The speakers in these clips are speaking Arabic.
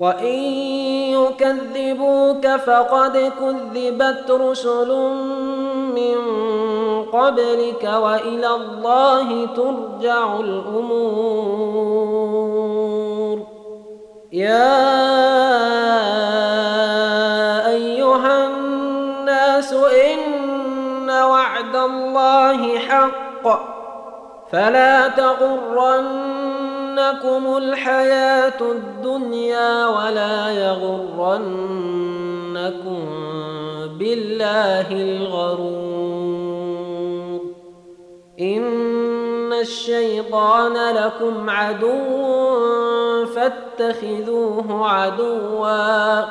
وان يكذبوك فقد كذبت رسل من قبلك والى الله ترجع الأمور. يا ايها الناس ان وعد الله حق. فلا تغرنكم الحياة الدنيا ولا يغرنكم بالله الغرور ان الشيطان لكم عدو فاتخذوه عدوا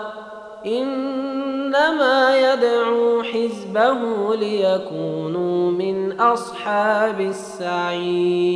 انما يدعو حزبه ليكونوا من اصحاب السعير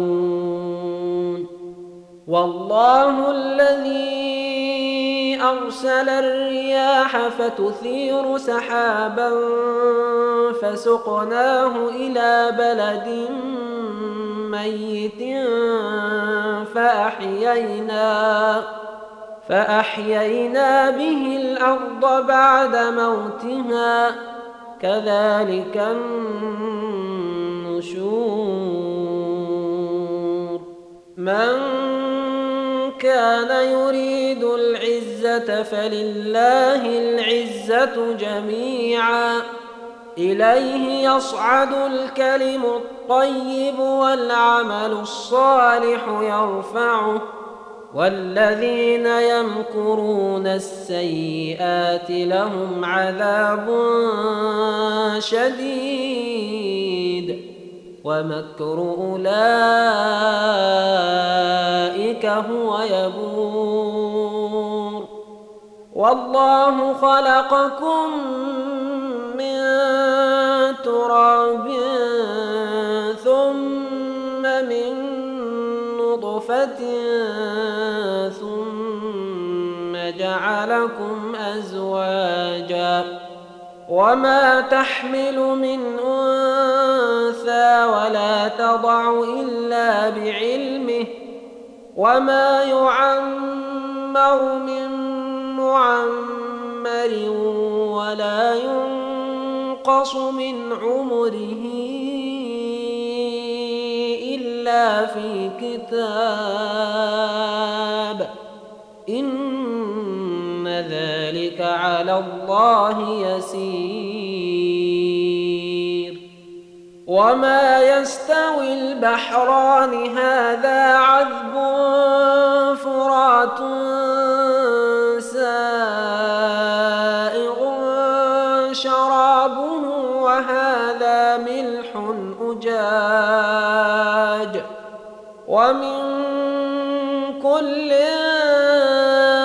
والله الذي أرسل الرياح فتثير سحابا فسقناه إلى بلد ميت فأحيينا فأحيينا به الأرض بعد موتها كذلك النشور. من كان يريد العزة فلله العزة جميعا. إليه يصعد الكلم الطيب والعمل الصالح يرفعه. والذين يمكرون السيئات لهم عذاب شديد. ومكر أولئك هو يبور والله خلقكم من تراب ثم من نطفه ثم جعلكم ازواجا وما تحمل من انثى ولا تضع الا بعلمه وما يعمر من معمر ولا ينقص من عمره إلا في كتاب إن ذلك على الله يسير وما يستوي البحران هذا عذب فرات الحجاج ومن كل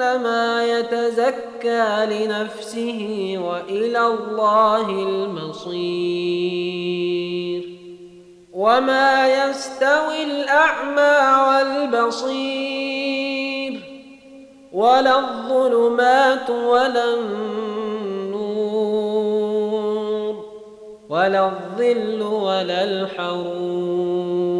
فإنما يتزكى لنفسه وإلى الله المصير. وما يستوي الأعمى والبصير. ولا الظلمات ولا النور. ولا الظل ولا الحرور.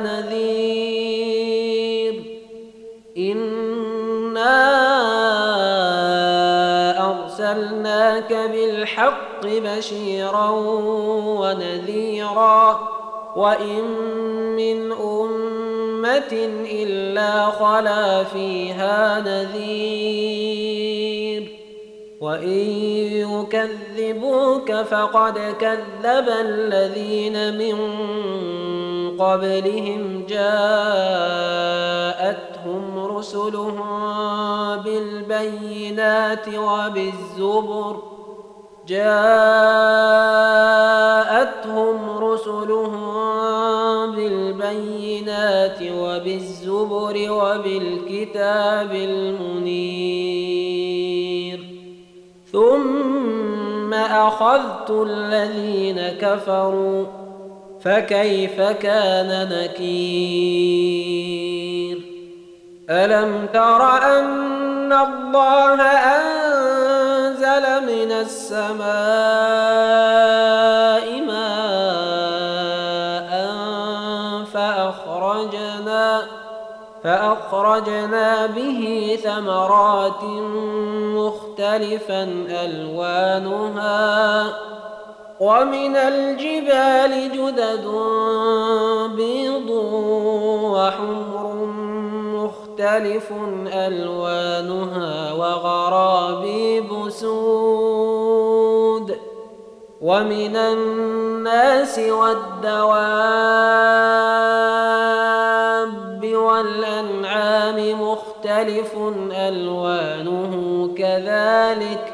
نذير. إنا أرسلناك بالحق بشيرا ونذيرا. وإن من أمة إلا خلا فيها نذير. وإن يكذبوك فقد كذب الذين من قبلهم جاءتهم رسلهم بالبينات وبالزبر جاءتهم رسلهم بالبينات وبالزبر وبالكتاب المنير ثم أخذت الذين كفروا فكيف كان نكير؟ ألم تر أن الله أنزل من السماء ماء فأخرجنا فأخرجنا به ثمرات مختلفا ألوانها ومن الجبال جدد بيض وحمر مختلف ألوانها وغرابيب سود ومن الناس والدواب والأنعام مختلف ألوانه كذلك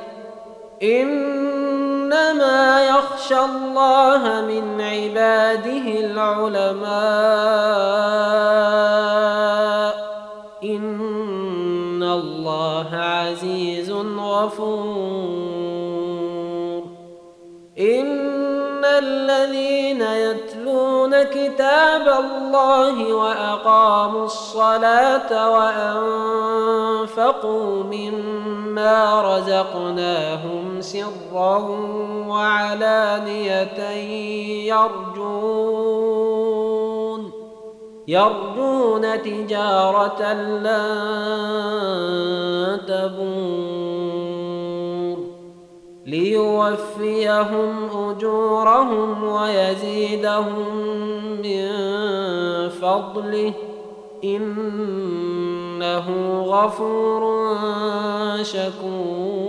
إنما يخشى الله من عباده العلماء. إن الله عزيز غفور. إن يتلون كتاب الله وأقاموا الصلاة وأنفقوا مما رزقناهم سرا وعلانية يرجون يرجون تجارة لن ليوفيهم أجورهم ويزيدهم من فضله إنه غفور شكور.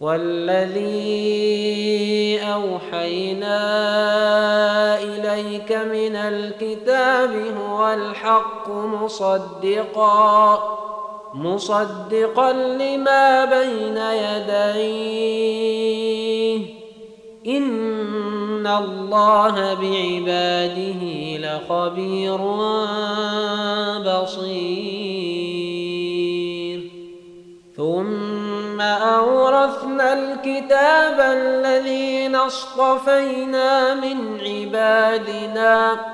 والذي أوحينا إليك من الكتاب هو الحق مصدقاً. مصدقا لما بين يديه. إن الله بعباده لخبير بصير. ثم أورثنا الكتاب الذين اصطفينا من عبادنا.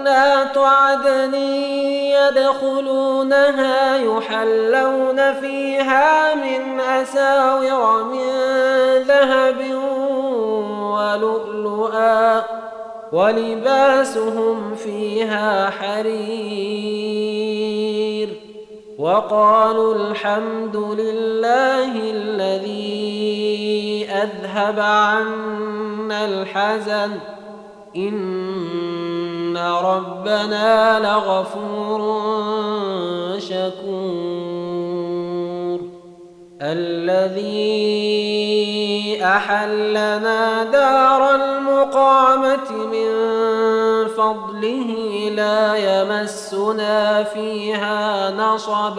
جنات عدن يدخلونها يحلون فيها من أساور من ذهب ولؤلؤا ولباسهم فيها حرير وقالوا الحمد لله الذي أذهب عنا الحزن إن ربنا لغفور شكور الذي أحلنا دار المقامة من فضله لا يمسنا فيها نصب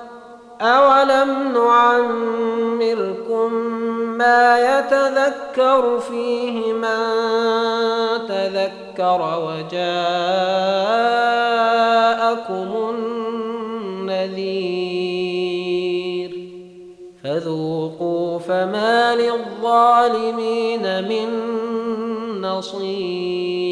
اولم نعمركم ما يتذكر فيه من تذكر وجاءكم النذير فذوقوا فما للظالمين من نصير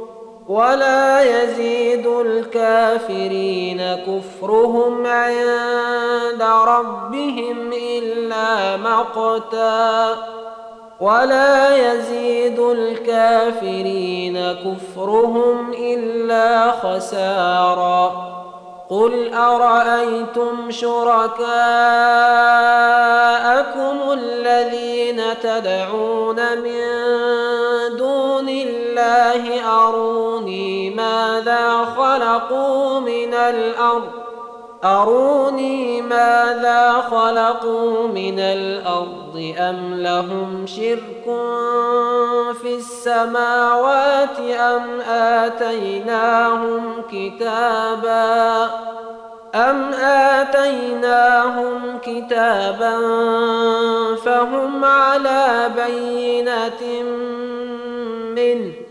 ولا يزيد الكافرين كفرهم عند ربهم إلا مقتا. ولا يزيد الكافرين كفرهم إلا خسارا. قل ارايتم شركاءكم الذين تدعون من دون الله اروني ماذا خلقوا من الأرض أروني ماذا خلقوا من الأرض أم لهم شرك في السماوات أم آتيناهم كتابا أم آتيناهم كتابا فهم على بينة منه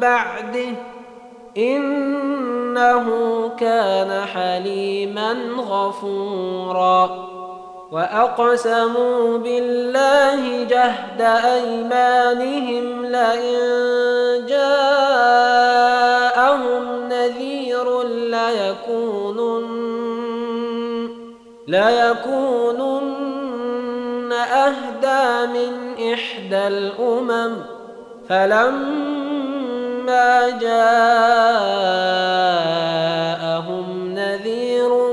بعده إنه كان حليما غفورا وأقسموا بالله جهد أيمانهم لئن جاءهم نذير ليكونن ليكونن أهدى من إحدى الأمم. فلما جاءهم نذير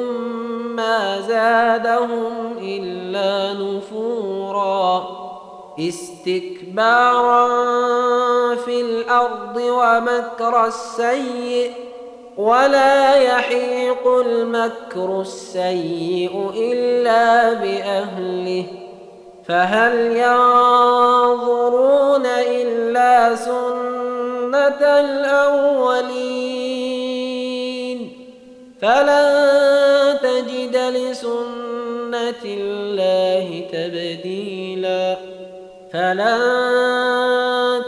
ما زادهم إلا نفورا. استكبارا في الأرض ومكر السيئ ولا يحيق المكر السيء إلا بأهله. فهل ينظرون إلا سنه الأولين. فلن تجد لسنة الله تبديلا. فلن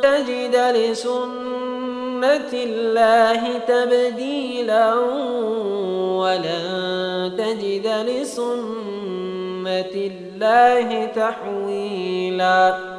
تجد لسنة الله تبديلا. ولن تجد لسنة الله تحويلا.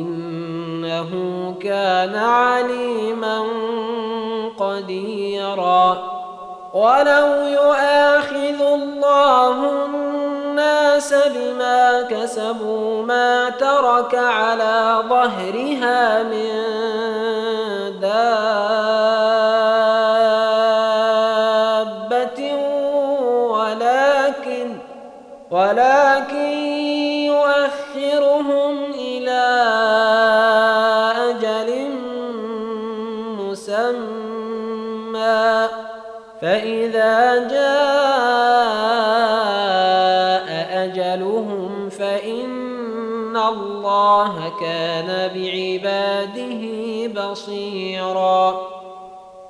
إنه كان عليما قديرا. ولو يؤاخذ الله الناس بما كسبوا ما ترك على ظهرها من دابة كان